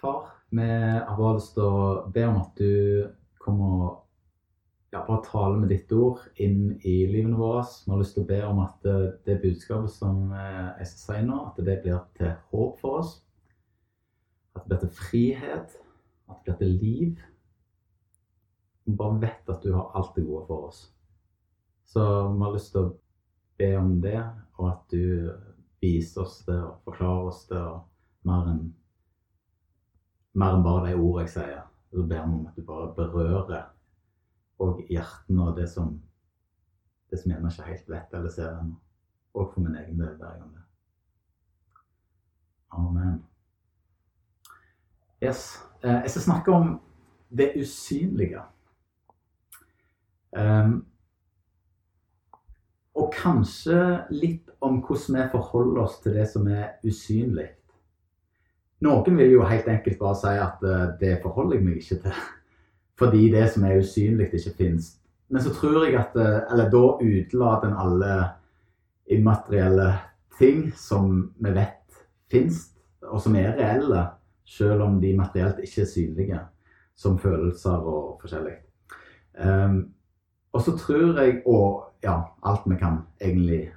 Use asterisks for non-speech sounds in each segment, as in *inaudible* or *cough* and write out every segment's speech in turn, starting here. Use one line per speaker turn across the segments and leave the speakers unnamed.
far. Vi har bare lyst til å be om at du kommer ja, bare tale med ditt ord inn i livene våre. Vi har lyst til å be om at eh, det budskapet som eh, jeg skal si nå, at det blir til håp for oss. At det blir til frihet. At det blir til liv. Vi bare vet at du har alt det gode for oss. Så vi har lyst til å be om det, og at du viser oss det og forklarer oss det. og mer enn mer enn bare de ordene jeg sier. Så ber vi om at du bare berører og hjertene og det som det som gjerne ikke helt vet eller ser ennå. Og for min egen del hver gang det. Amen. Yes. Eh, jeg skal snakke om det usynlige. Um, og kanskje litt om hvordan vi forholder oss til det som er usynlig. Noen vil jo helt enkelt bare si at uh, det forholder jeg meg ikke til. *laughs* Fordi det som er usynlig, ikke finnes. Men så tror jeg at uh, Eller da utelater en alle immaterielle ting som vi vet finnes, og som er reelle, selv om de materielt ikke er synlige, som følelser og forskjellig. Um, og så tror jeg, og ja, alt vi kan egentlig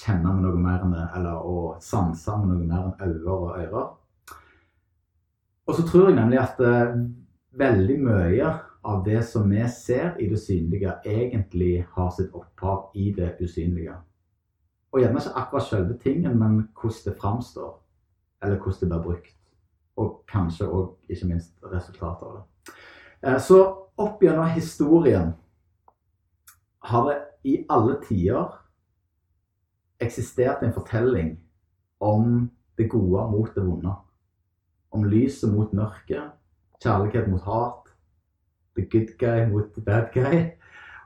kjenne med noe mer enn det, eller å sanse med noe mer enn øyne og ører, og så tror jeg nemlig at uh, veldig mye av det som vi ser i det synlige, egentlig har sitt opphav i det usynlige. Og gjerne ikke akkurat selve tingen, men hvordan det framstår. Eller hvordan det blir brukt. Og kanskje òg, ikke minst, resultatet av det. Uh, så opp gjennom historien har det i alle tider eksistert en fortelling om det gode mot det vonde om lyset mot mørket, kjærlighet mot hat, the good guy mot the bad guy.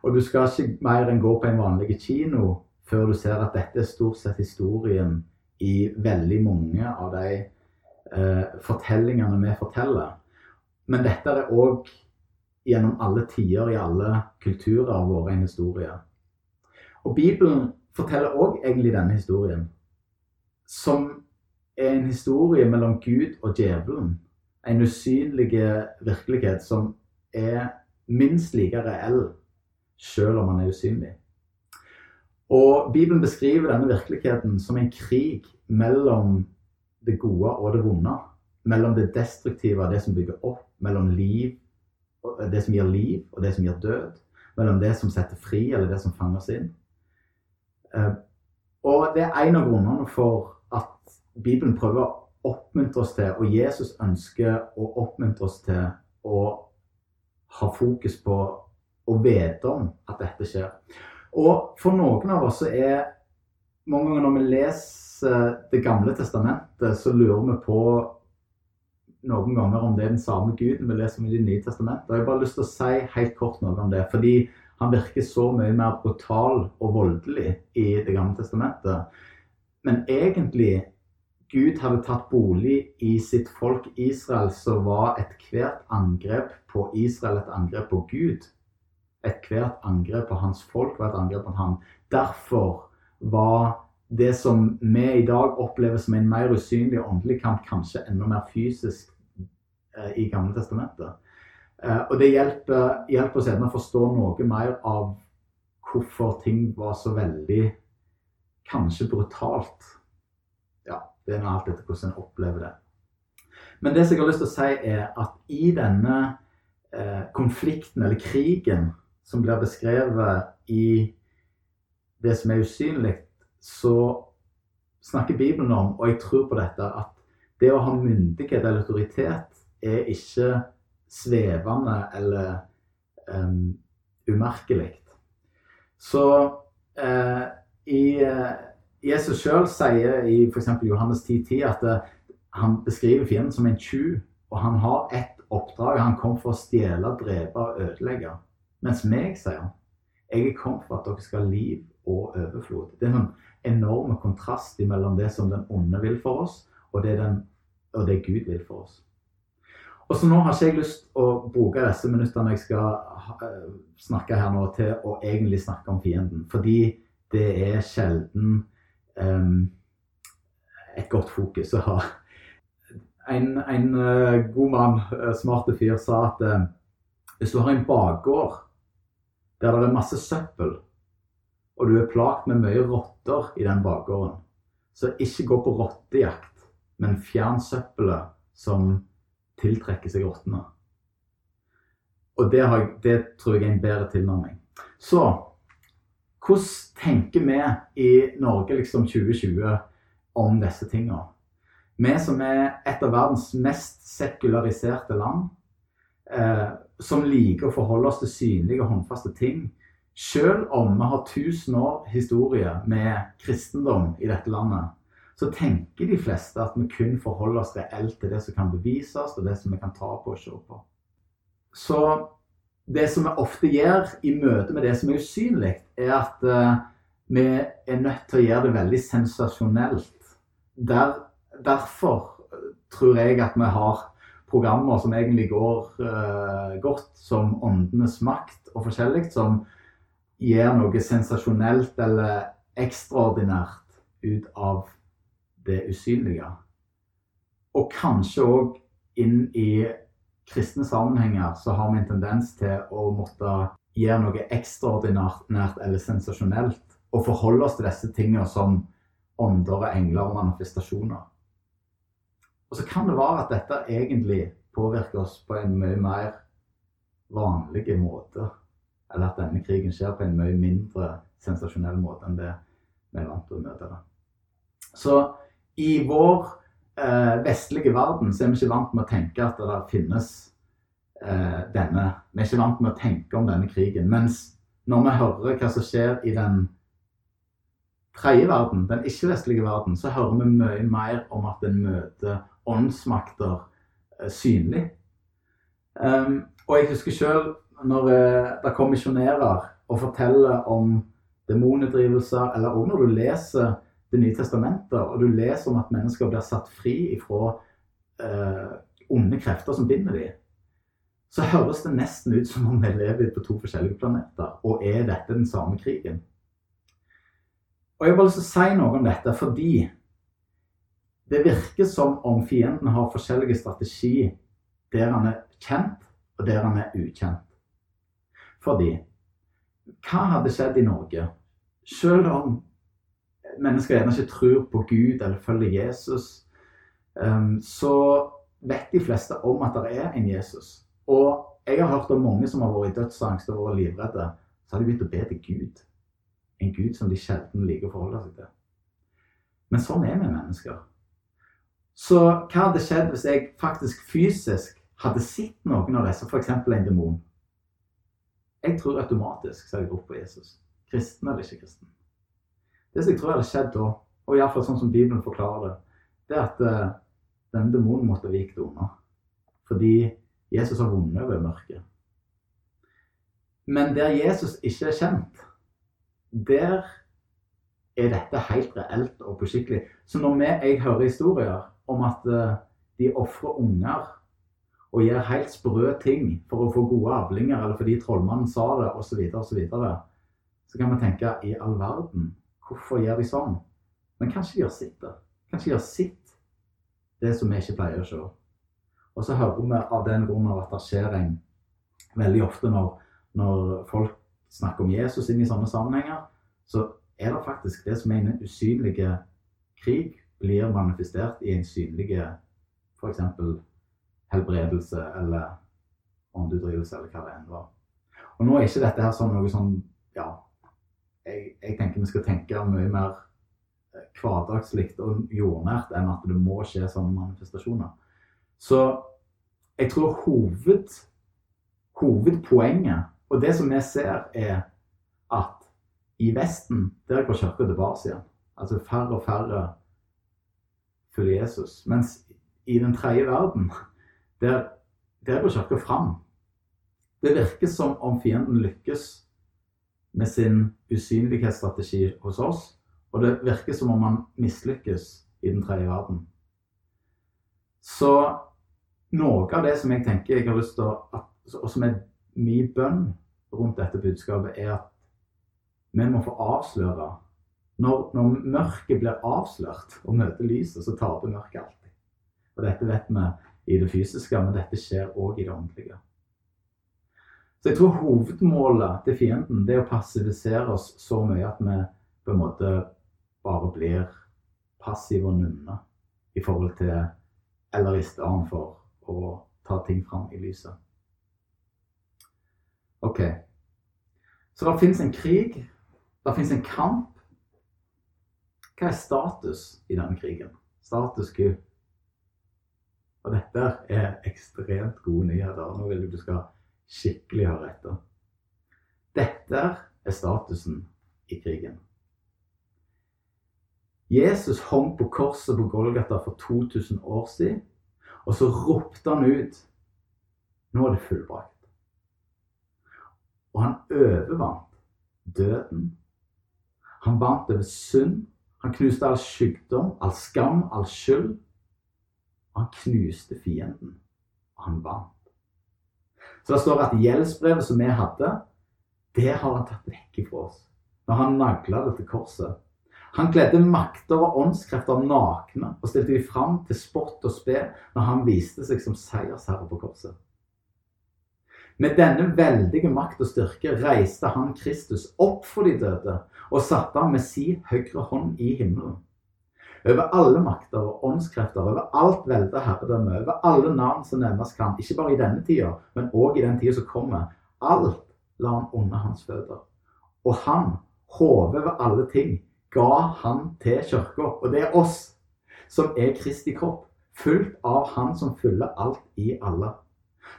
Og du skal ikke mer enn gå på en vanlig kino før du ser at dette er stort sett historien i veldig mange av de eh, fortellingene vi forteller. Men dette er òg gjennom alle tider i alle kulturer vært en historie. Og Bibelen forteller òg egentlig denne historien. Som er en historie mellom Gud og djevelen. En usynlig virkelighet som er minst like reell selv om han er usynlig. Og Bibelen beskriver denne virkeligheten som en krig mellom det gode og det vonde. Mellom det destruktive og det som bygger opp. Mellom liv, det som gir liv og det som gir død. Mellom det som setter fri, eller det som fanger oss inn. Eh, og det er en av grunnene for Bibelen prøver å oppmuntre oss til, og Jesus ønsker å oppmuntre oss til å ha fokus på å vite om at dette skjer. Og for noen av oss så er Mange ganger når vi leser Det gamle testamentet, så lurer vi på noen ganger om det er den samme Guden vi leser om i Det nye testamentet. Og jeg har bare lyst til å si helt kort noe om det. Fordi han virker så mye mer brutal og voldelig i Det gamle testamentet. Men egentlig Gud hadde tatt bolig i sitt folk Israel, så var ethvert angrep på Israel et angrep på Gud. Ethvert angrep på hans folk var et angrep på ham. Derfor var det som vi i dag opplever som en mer usynlig åndelig kamp, kanskje enda mer fysisk eh, i Gamle testamentet. Eh, og det hjelper, hjelper oss å forstå noe mer av hvorfor ting var så veldig kanskje brutalt det er noe alt etter hvordan en opplever det. Men det som jeg har lyst til å si, er at i denne eh, konflikten, eller krigen, som blir beskrevet i det som er usynlig, så snakker Bibelen om, og jeg tror på dette, at det å ha myndighet eller autoritet er ikke svevende eller um, umerkelig. Så eh, i eh, Jesus sjøl sier i f.eks. Johannes 10,10 10 at eh, han beskriver fienden som en tjuv. Og han har ett oppdrag. Han kom for å stjele, drepe og ødelegge. Mens meg, sier han, jeg er kommet for at dere skal ha liv og overflod. Det er en enorm kontrast mellom det som den onde vil for oss, og det, den, og det Gud vil for oss. Og så Nå har ikke jeg lyst å bruke disse minuttene jeg skal eh, snakke her nå, til å egentlig snakke om fienden. Fordi det er sjelden et godt fokus å ha. en, en uh, god mann, uh, smarte fyr, sa at uh, hvis du har en bakgård der det er masse søppel, og du er plagt med mye rotter i den bakgården, så ikke gå på rottejakt, men fjern søppelet som tiltrekker seg rottene. Og det, har, det, tror jeg er en bedre tilnærming. Så hvordan tenker vi i Norge liksom 2020 om disse tingene? Vi som er et av verdens mest sekulariserte land, eh, som liker å forholde oss til synlige håndfaste ting, selv om vi har 1000 år historie med kristendom i dette landet, så tenker de fleste at vi kun forholder oss reelt til det som kan bevises, og det som vi kan ta på og se på. Så det som vi ofte gjør i møte med det som er usynlig, er at uh, vi er nødt til å gjøre det veldig sensasjonelt. Der derfor tror jeg at vi har programmer som egentlig går uh, godt, som Åndenes makt og forskjellig, som gjør noe sensasjonelt eller ekstraordinært ut av det usynlige. Og kanskje òg inn i kristne sammenhenger så har vi en tendens til å måtte gjøre noe ekstraordinært eller sensasjonelt og forholde oss til disse tingene som ånder og engler og manifestasjoner. Og så kan det være at dette egentlig påvirker oss på en mye mer vanlig måte. Eller at denne krigen skjer på en mye mindre sensasjonell måte enn det vi er vant til å møte det. Så i vår eh, vestlige verden så er vi ikke vant med å tenke at det finnes eh, denne Vi er ikke vant med å tenke om denne krigen. Mens når vi hører hva som skjer i den tredje verden, den ikke-vestlige verden, så hører vi mye mer om at en møter åndsmakter eh, synlig. Um, og jeg husker sjøl når uh, det kom misjonærer og forteller om demonutdrivelser, eller òg når du leser Det nye testamentet, og du leser om at mennesker blir satt fri ifra eh, onde krefter som binder dem, så høres det nesten ut som om vi lever på to forskjellige planeter. Og er dette den samme krigen? Og Jeg har bare lyst til å si noe om dette fordi det virker som om fienden har forskjellige strategi der han er kjent, og der han er ukjent. Fordi hva hadde skjedd i Norge? Selv om mennesker gjerne ikke tror på Gud eller følger Jesus, um, så vet de fleste om at det er en Jesus. Og jeg har hørt om mange som har vært i dødsangst og vært livredde. Så har de begynt å be til Gud. En Gud som de sjelden liker å forholde seg til. Men sånn er vi mennesker. Så hva hadde skjedd hvis jeg faktisk fysisk hadde sett noen av disse, f.eks. en demon? Jeg tror automatisk så jeg ropt på Jesus. Kristen eller ikke kristen. Det som jeg tror hadde skjedd da, og iallfall sånn som Bibelen forklarer det, det er at uh, denne demonen måtte vike unna. Fordi Jesus har vunnet over mørket. Men der Jesus ikke er kjent, der er dette helt reelt og påskikkelig. Så når vi, jeg hører historier om at eh, de ofrer unger og gjør helt sprø ting for å få gode avlinger, eller fordi trollmannen sa det, osv., osv., så, videre, så kan vi tenke i all verden, hvorfor gjør de sånn? Men kanskje de gjør sitt, da. Kanskje de gjør sitt, det som vi ikke pleier å se. Og så hører vi av den grunn at det skjer en veldig ofte når, når folk snakker om Jesus inn i sånne sammenhenger, så er det faktisk det som er en usynlig krig blir manifestert i en synlig f.eks. helbredelse eller åndeutdrivelse, eller hva det enn var. Og nå er ikke dette her sånn noe sånn Ja, jeg, jeg tenker vi skal tenke mye mer eh, hverdagslig og jordnært enn at det må skje sånne manifestasjoner. Så jeg tror hoved, hovedpoenget, og det som vi ser, er at i Vesten der går kirka tilbake igjen. Altså færre og færre følger Jesus. Mens i den tredje verden, der, der går kirka fram. Det virker som om fienden lykkes med sin usynlighetsstrategi hos oss, og det virker som om han mislykkes i den tredje verden. Så noe av det som jeg tenker jeg har lyst til å Og som er min bønn rundt dette budskapet, er at vi må få avsløre når, når, mørket blir avslørt og møter lyset, så taper mørket alltid. Og dette vet vi i det fysiske, men dette skjer òg i det åndelige. Så jeg tror hovedmålet til fienden det er å passivisere oss så mye at vi på en måte bare blir passive og nunne i forhold til Eller i stedet for å ta ting fram i lyset. OK. Så det fins en krig. Det fins en kamp. Hva er status i denne krigen? Status quo. Og dette er ekstremt gode nyheter. Nå vil jeg du skal skikkelig høre etter. Dette er statusen i krigen. Jesus hang på korset på Golgata for 2000 år siden, og så ropte han ut Nå er det fullbrakt. Og han overvant døden. Han vant over synd. Han knuste all sykdom, all skam, all skyld. Han knuste fienden. Og han vant. Så det står at gjeldsbrevet som vi hadde, det har han tatt vekk fra oss. Når han nagla det til korset. Han kledde makter og åndskrefter nakne og stilte de fram til spott og spe når han viste seg som seiersherre på korset. Med denne veldige makt og styrke reiste han Kristus opp for de døde og satte ham med sin høyre hånd i himmelen over alle makter og åndskrefter, over alt velde herredømme, over alle navn som nevnes kan, ikke bare i denne tida, men òg i den tida som kommer. Alt la han under hans føtter. Og han, hodet over alle ting, ga han til kirka. Og det er oss som er Kristi kropp, fullt av Han som fyller alt i alle.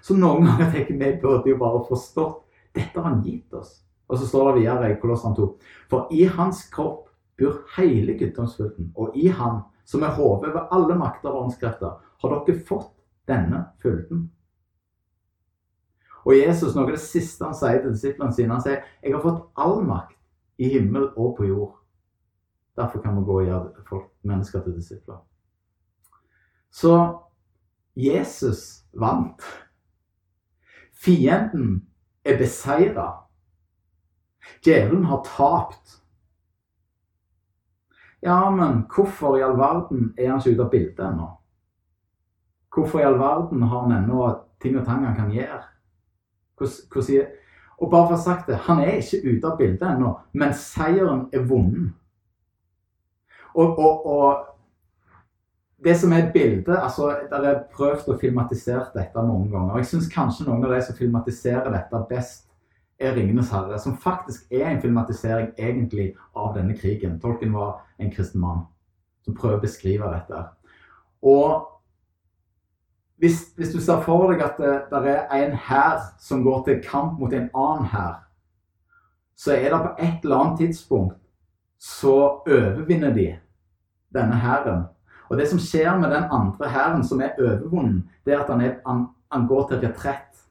Så noen ganger tenker vi burde jo bare forstått dette har han gitt oss. Og så står det videre i Kolossan 2. For i hans kropp bor hele guddomsfylden, og i ham, som er hodet ved alle makter og åndskrefter, har dere fått denne fylden. Og Jesus, noe av det siste han sier til disiplene sine, han sier jeg har fått all makt i himmel og på jord. Derfor kan vi gå og gjøre folk, mennesker til disipler. Så Jesus vant. Fienden er beseira. Djevelen har tapt. Ja, men hvorfor i all verden er han ikke ute av bildet ennå? Hvorfor i all verden har han ennå ting og tang han kan gjøre? Hvordan, og bare for å ha sagt det, han er ikke ute av bildet ennå, men seieren er vunnet. Og, og, og det som er bildet altså, Dere har prøvd å filmatisere dette mange ganger. og Jeg syns kanskje noen av de som filmatiserer dette best, er 'Ringenes herre', som faktisk er en filmatisering egentlig av denne krigen. Tolken var en kristen mann som prøver å beskrive dette. Og hvis, hvis du ser for deg at det, det er en hær som går til kamp mot en annen hær, så er det på et eller annet tidspunkt så overvinner de denne hæren. Og det som skjer med den andre hæren som er overvunnen, det er at han, er, han, han går til retrett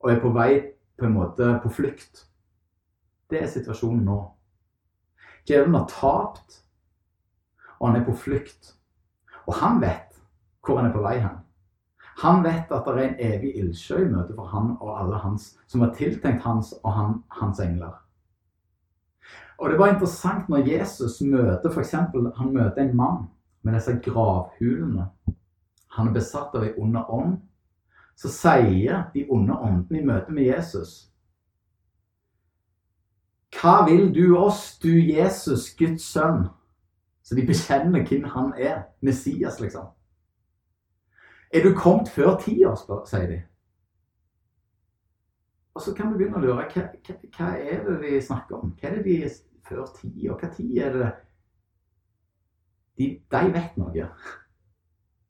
og er på vei på en måte på flukt. Det er situasjonen nå. Djevelen har tapt, og han er på flukt. Og han vet hvor han er på vei hen. Han vet at det er en evig ildsjø i møte for han og alle hans, som var tiltenkt hans og han, hans engler. Og det var interessant når Jesus møter f.eks. han møter en mann med disse gravhulene. Han er besatt av ei ond ånd så sier de onde åndene i møte med Jesus Hva vil du oss, du Jesus, Guds sønn? Så de bekjenner hvem han er. Messias, liksom. Er du kommet før tida, sier de. Og så kan vi begynne å lure hva, hva, hva, er det de snakker om? Hva er det de før tida? Hva tid er det de, de vet noe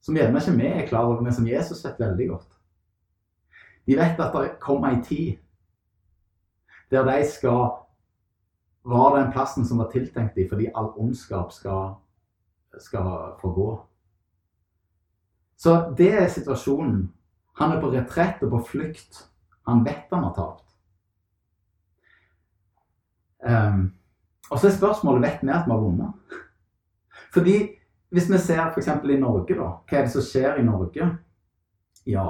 som gjerne ikke vi er klar over, men som Jesus vet veldig godt. De vet at det kommer ei tid der de skal være den plassen som var tiltenkt dem fordi all ondskap skal, skal forgå. Så det er situasjonen. Han er på retrett og på flukt. Han vet han har tapt. Um, og så er spørsmålet vet vi at vi har vunnet. Fordi hvis vi ser f.eks. i Norge, da. Hva er det som skjer i Norge? Ja,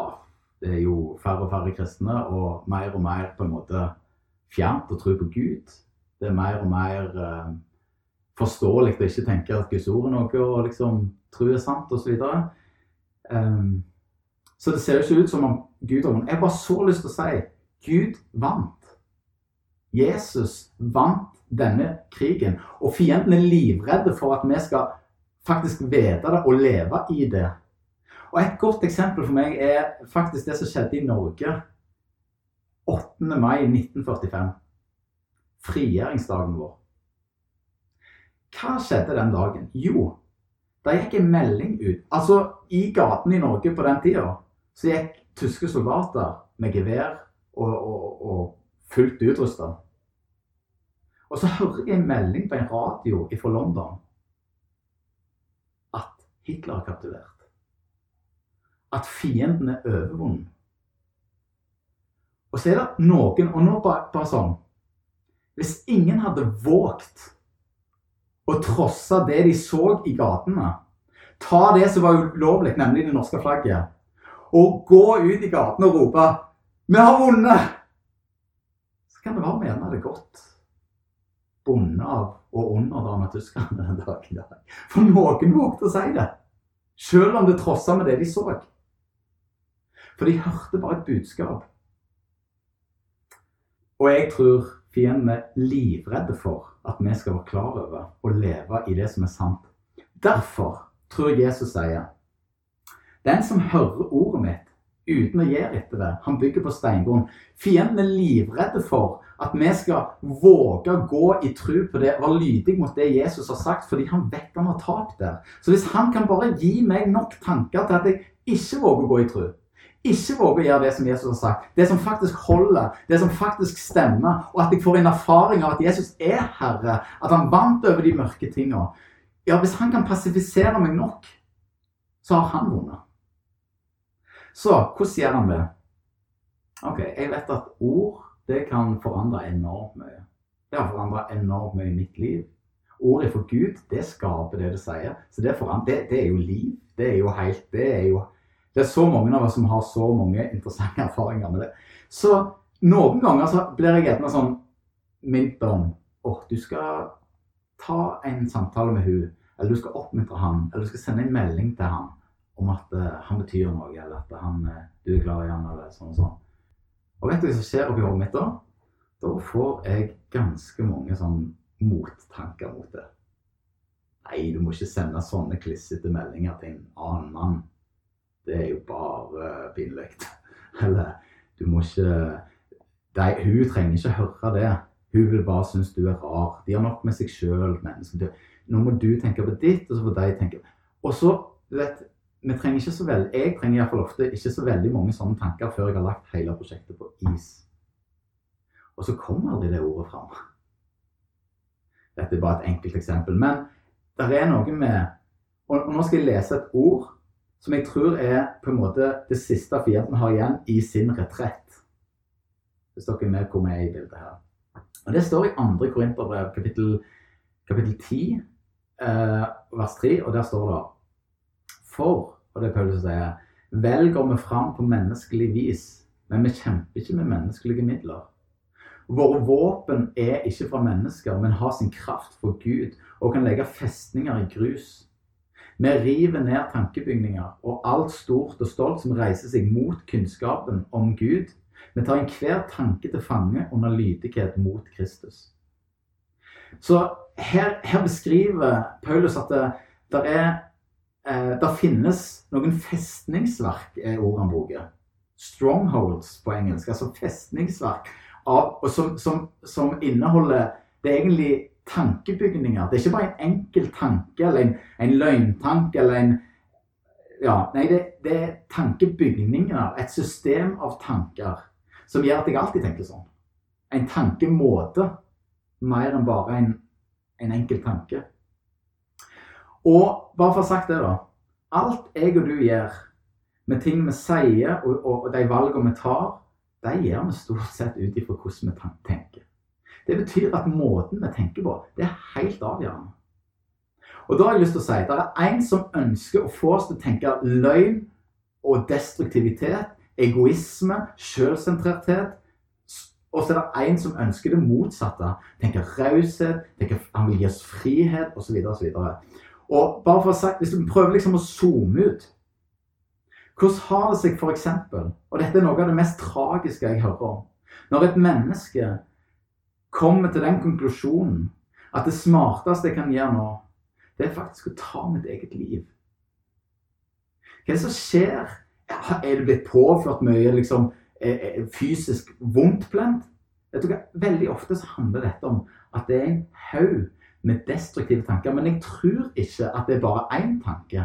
det er jo færre og færre kristne, og mer og mer på en måte fjernt å tro på Gud. Det er mer og mer eh, forståelig å ikke tenke at Guds ord er noe å liksom tro er sant, osv. Um, så det ser jo ikke ut som om Gud har vunnet. Jeg har bare så lyst til å si Gud vant. Jesus vant denne krigen. Og fienden er livredde for at vi skal faktisk vite det og leve i det. Og Et godt eksempel for meg er faktisk det som skjedde i Norge 8. mai 1945. Frigjøringsdagen vår. Hva skjedde den dagen? Jo, det gikk en melding ut. Altså, I gatene i Norge på den tida så gikk tyske soldater med gevær og, og, og fullt utrusta. Og så hører jeg en melding på en radio fra London at Hitler har kapitulert. At fienden er overvunnet. Og så er det noen Og nå bare, bare sånn Hvis ingen hadde våget å trosse det de så i gatene, ta det som var ulovlig, nemlig det norske flagget, og gå ut i gatene og rope 'Vi har vunnet!' Så kan det være vi gjerne hadde gått bonde av og underdanna tyskerne den dag i dag. For noen vågte å si det. Selv om det trossa med det de så. For de hørte bare et budskap. Og jeg tror fienden er livredde for at vi skal være klar over å leve i det som er sant. Derfor tror jeg Jesus sier Den som hører ordet mitt uten å gjøre etter det, han bygger på steingrunn. Fienden er livredde for at vi skal våge å gå i tro på det, være lydig mot det Jesus har sagt, fordi han vet han har tap der. Så hvis han kan bare gi meg nok tanker til at jeg ikke våger å gå i tro, ikke våger å gjøre det som Jesus har sagt, det som faktisk holder, det som faktisk stemmer, og at jeg får en erfaring av at Jesus er Herre, at han vant over de mørke tingene Ja, hvis han kan passifisere meg nok, så har han vunnet. Så hvordan gjør han det? Ok, jeg vet at ord det kan forandre enormt mye. Det har forandra enormt mye i mitt liv. Ordet for Gud, det skaper det det sier. Så det, det, det, er jo liv. Det er jo helt Det er jo Det er så mange av oss som har så mange interessante erfaringer med det. Så noen ganger så blir jeg gjerne sånn minnet om Å, du skal ta en samtale med hun, eller du skal oppmuntre han, eller du skal sende en melding til han om at uh, han betyr noe, eller at han, uh, du er glad i han, eller sånn og sånn. Og vet du hva som skjer oppi hodet mitt da? Da får jeg ganske mange sånn mottanker mot det. Nei, du må ikke sende sånne klissete meldinger til en annen mann. Det er jo bare pinlig. Eller du må ikke de, Hun trenger ikke høre det. Hun vil bare synes du er rar. De har nok med seg sjøl. Nå må du tenke på ditt, og så får de tenke Og så, du vet vi trenger ikke så veldig, Jeg trenger iallfall ofte ikke så veldig mange sånne tanker før jeg har lagt hele prosjektet på is. Og så kommer aldri det ordet fram. Dette er bare et enkelt eksempel. Men det er noe med Og nå skal jeg lese et ord som jeg tror er på en måte det siste fienden har igjen i sin retrett. Hvis dere er med hvor vi er i bildet her. Og Det står i 2. Korinterbrev, kapittel, kapittel 10, eh, vers 3, og der står det for, og det er Paulus sier, velger vi fram på menneskelig vis, men vi kjemper ikke med menneskelige midler. Våre våpen er ikke fra mennesker, men har sin kraft fra Gud og kan legge festninger i grus. Vi river ned tankebygninger og alt stort og stolt som reiser seg mot kunnskapen om Gud. Vi tar enhver tanke til fange under lydighet mot Kristus. Så her, her beskriver Paulus at det, der er eh, det finnes noen festningsverk, er ordet han bruker. Strongholds på engelsk. Altså festningsverk av, som, som, som, inneholder Det er egentlig tankebygninger. Det er ikke bare en enkel tanke eller en, en løgntanke eller en ja, Nei, det, det, er tankebygninger. Et system av tanker som gjør at jeg alltid tenker sånn. En tankemåte mer enn bare en, en enkel tanke. Og bare for å ha sagt det, da. Alt jeg og du gjør, med ting vi sier og, og, og de valgene vi tar, de gjør vi stort sett ut ifra hvordan vi tenker. Det betyr at måten vi tenker på, det er helt avgjørende. Og da har jeg lyst til å si at det er en som ønsker å få oss til å tenke løgn og destruktivitet, egoisme, selvsentrerthet. Og så er det en som ønsker det motsatte. Tenker raushet, han vil gi oss frihet osv. osv. Og bare for å si, Hvis du prøver liksom å zoome ut Hvordan har det seg f.eks., og dette er noe av det mest tragiske jeg hører om, når et menneske kommer til den konklusjonen at det smarteste jeg kan gjøre nå, det er faktisk å ta mitt eget liv. Hva er det som skjer? Er det blitt påført mye liksom, eh, eh, fysisk vondt plent? Jeg tror Veldig ofte så handler dette om at det er en haug med destruktive tanker. Men jeg tror ikke at det er bare én tanke.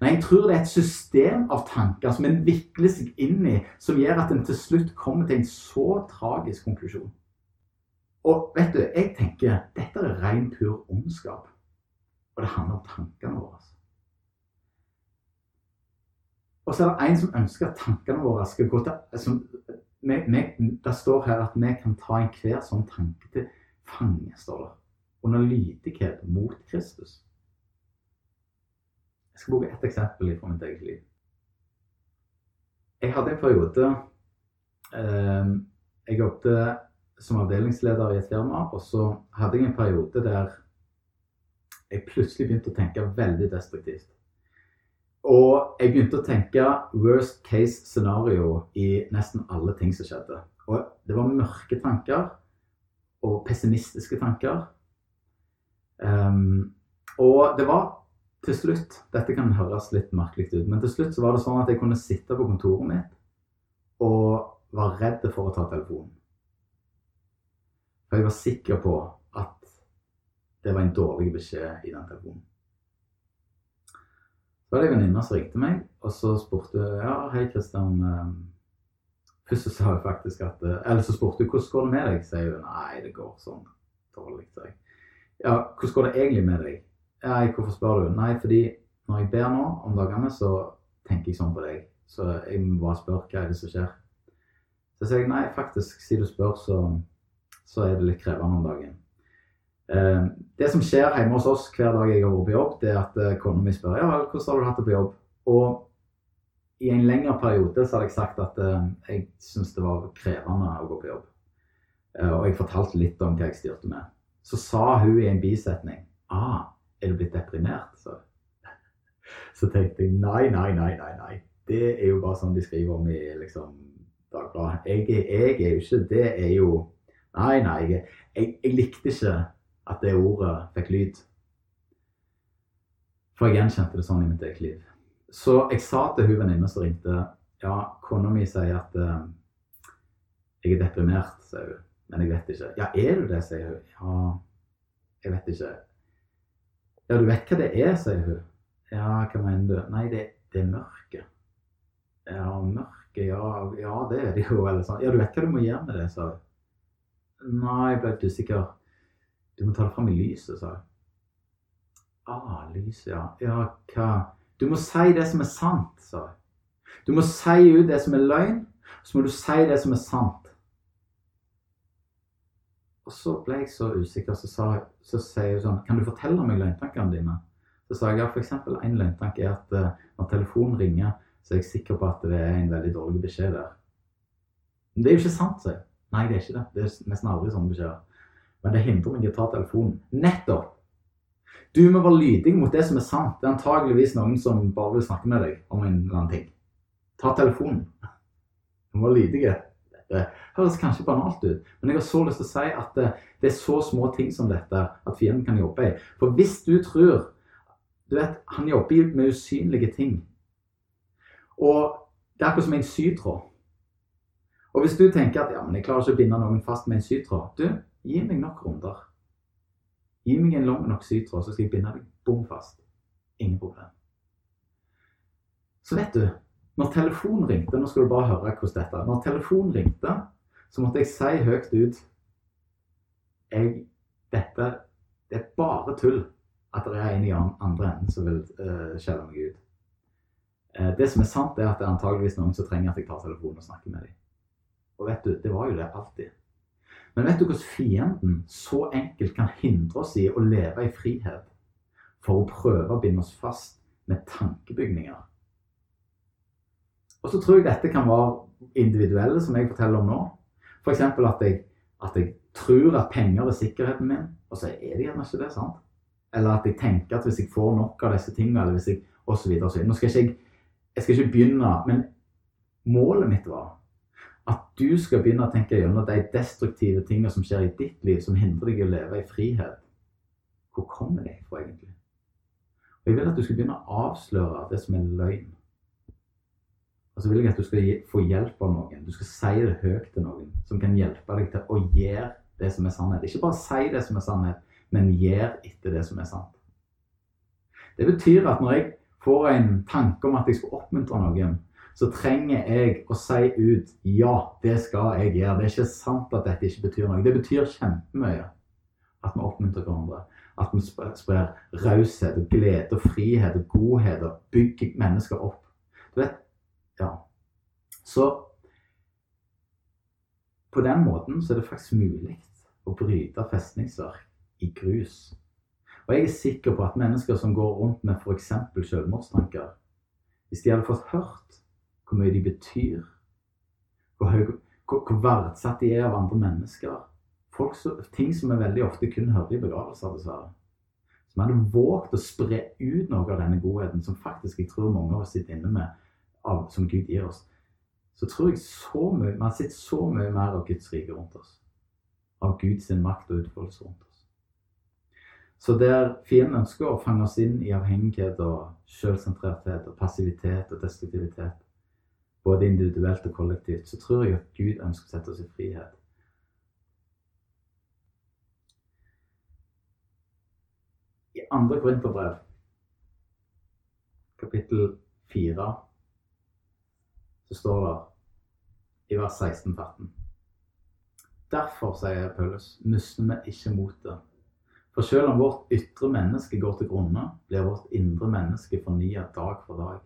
Nei, jeg tror det er et system av tanker som en vikler seg inn i, som gjør at en til slutt kommer til en så tragisk konklusjon. Og vet du, jeg tenker dette er ren, pur ondskap. Og det handler om tankene våre. Og så er det en som ønsker at tankene våre skal gå til som, vi, vi, Det står her at vi kan ta enhver sånn tanke til fange, står det. Under lydighet mot Kristus. Jeg skal bruke ett eksempel fra mitt eget liv. Jeg hadde en periode eh, Jeg jobbet som avdelingsleder i et firma, og så hadde jeg en periode der jeg plutselig begynte å tenke veldig destruktivt. Og jeg begynte å tenke worst case scenario i nesten alle ting som skjedde. Og det var mørke tanker og pessimistiske tanker. Um, og det var til slutt Dette kan høres litt merkelig ut, men til slutt så var det sånn at jeg kunne sitte på kontoret mitt og var redd for å ta telefonen. For jeg var sikker på at det var en dårlig beskjed i den telefonen. Så var det en venninne som ringte meg, og så spurte ja, hei Kristian. Ehm, først så sa hun faktisk at eh, Eller så spurte hun hvordan går det med deg. Sier hun nei, det går sånn dårlig. Så jeg. Ja, hvordan går det egentlig med deg? Ja, hvorfor spør du? Nei, fordi når jeg ber nå om dagene, så tenker jeg sånn på deg. Så jeg må bare spørre hva er det som skjer. Så sier jeg nei, faktisk, siden du spør, så så er det litt krevende om dagen. Eh, det som skjer hjemme hos oss hver dag jeg har vært på jobb, det er at eh, kona mi spør ja hvordan har du hatt det på jobb. Og i en lengre periode så hadde jeg sagt at eh, jeg syntes det var krevende å gå på jobb. Og jeg fortalte litt om hva jeg styrte med. Så sa hun i en bisetning ah, er du blitt deprimert? Så, *laughs* så tenkte jeg nei, nei, nei, nei. nei. Det er jo bare sånn de skriver om i liksom, Dagbladet. Jeg, jeg er jo ikke Det er jo Nei, nei, jeg, jeg, likte ikke at det ordet fikk lyd. For jeg gjenkjente det sånn i mitt eget liv. Så jeg sa til hun venninna som ringte Ja, kona mi sier at uh, jeg er deprimert, sier hun. Men jeg vet ikke. Ja, er du det, sier hun. Ja, jeg vet ikke. Ja, du vet hva det er, sier hun. Ja, hva mener du? Nei, det, det er mørket. Ja, mørket, ja, ja, det er det jo. Eller sånn. Ja, du vet hva du må gjøre med det, sa hun. Nei, jeg ble litt usikker. Du må ta det fram i lyset, sa jeg. Ah, lyset, ja. Ja, hva Du må si det som er sant, sa jeg. Du må si ut det som er løgn, så må du si det som er sant. Og så ble jeg så usikker, så, sa, så sier sånn Kan du fortelle meg løgntankene dine? Så sa jeg ja, f.eks. en løgntanke er at uh, når telefonen ringer, så er jeg sikker på at det er en veldig dårlig beskjed der. Men det er jo ikke sant, sier jeg. Nei, det er ikke det. Det er nesten aldri sånne beskjeder. Men det hindrer meg i å ta telefonen. Nettopp! Du må være lydig mot det som er sant. Det er antageligvis noen som bare vil snakke med deg om en eller annen ting. Ta telefonen. Du må være lydig. Det høres kanskje banalt ut, men jeg har så lyst til å si at det, det er så små ting som dette at fienden kan jobbe i. For hvis du tror Du vet, han jobber med usynlige ting. Og det er akkurat som en sytråd. Og hvis du tenker at ja, men jeg klarer ikke å binde noen fast med en sytråd Du, gi meg nok runder. Gi meg en lang nok sytråd, så skal jeg binde deg bom fast. Ingen problem. Så vet du, når telefonen ringte Nå skal du bare høre hvordan dette er. Når telefonen ringte, så måtte jeg si høyt ut jeg, Dette det er bare tull at det er en i andre enden som vil uh, skjelle meg ut. Uh, det som er sant, er at det er antageligvis noen som trenger at jeg tar telefonen og snakker med dem. Og vet du, det var jo det alltid. Men vet du hvordan fienden så enkelt kan hindre oss i å leve i frihet for å prøve å binde oss fast med tankebygninger? Og så tror jeg dette kan være individuelle, som jeg forteller om nå. F.eks. At, at jeg tror at penger er sikkerheten min, og så er det gjerne ikke det. sant? Eller at jeg tenker at hvis jeg får nok av disse tingene, eller hvis jeg osv. Nå skal ikke jeg Jeg skal ikke begynne, men målet mitt var at du skal begynne å tenke gjennom de destruktive tingene som skjer i ditt liv, som hindrer deg i å leve i frihet. Hvor kommer det fra, egentlig? Og Jeg vil at du skal begynne å avsløre det som er løgn. Og så vil jeg at du skal få hjelp av noen. Du skal si det høyt til noen som kan hjelpe deg til å gjøre det som er sannhet. Ikke bare si det som er sannhet, men gjør etter det som er sant. Det betyr at når jeg får en tanke om at jeg skal oppmuntre noen, så trenger jeg å si ut ja, det skal jeg gjøre. Det er ikke sant at dette ikke betyr noe. Det betyr kjempemye at vi oppmuntrer hverandre. At vi sprer raushet og glede og frihet og godhet og bygger mennesker opp. Du vet, ja. Så på den måten så er det faktisk mulig å bryte festningsverk i grus. Og jeg er sikker på at mennesker som går rundt med f.eks. selvmordstanker, hvis de hadde fått hørt hvor mye de betyr, hvor, høy, hvor, hvor verdsatt de er av andre mennesker Folk, Ting som vi veldig ofte kun hører i begravelser, dessverre. Som hadde våget å spre ut noe av denne godheten som faktisk jeg tror mange av oss sitter inne med, av, som Gud gir oss. Så tror jeg så mye, man sitter så mye mer av Guds rike rundt oss. Av Guds makt og utfoldelse rundt oss. Så der fienden ønsker å fange oss inn i avhengighet og selvsentrerthet og passivitet og destruktivitet, både individuelt og kollektivt, så tror jeg at Gud ønsker å sette oss i frihet. I andre Korinterbrev, kapittel 4, så står det i vers 16-18 Derfor, sier Paulus, mister vi ikke motet. For selv om vårt ytre menneske går til grunne, blir vårt indre menneske fornyet dag for dag.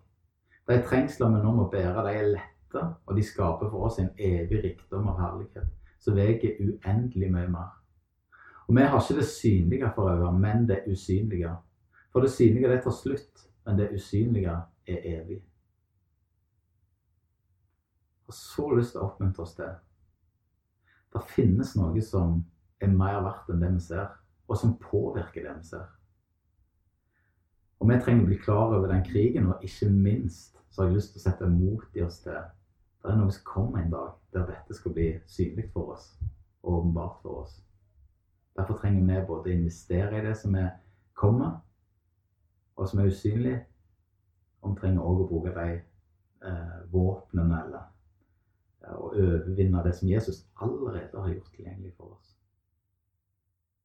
De trengsler vi nå må bære, de er lette, og de skaper for oss en evig rikdom og herlighet som veier uendelig mye mer. Og vi har ikke det synlige for øye, men det usynlige. For det synlige det tar slutt, men det usynlige er evig. Jeg har så lyst til å oppmuntre oss til. Det finnes noe som er mer verdt enn det vi ser, og som påvirker det vi ser. Og vi trenger å bli klar over den krigen, og ikke minst så har jeg lyst til å sette mot i oss til det er noe som kommer en dag der dette skal bli synlig for oss og åpenbart for oss. Derfor trenger vi både å investere i det som er kommer, og som er usynlig, og vi trenger òg å bruke de eh, våpnene eller å overvinne det som Jesus allerede har gjort tilgjengelig for oss.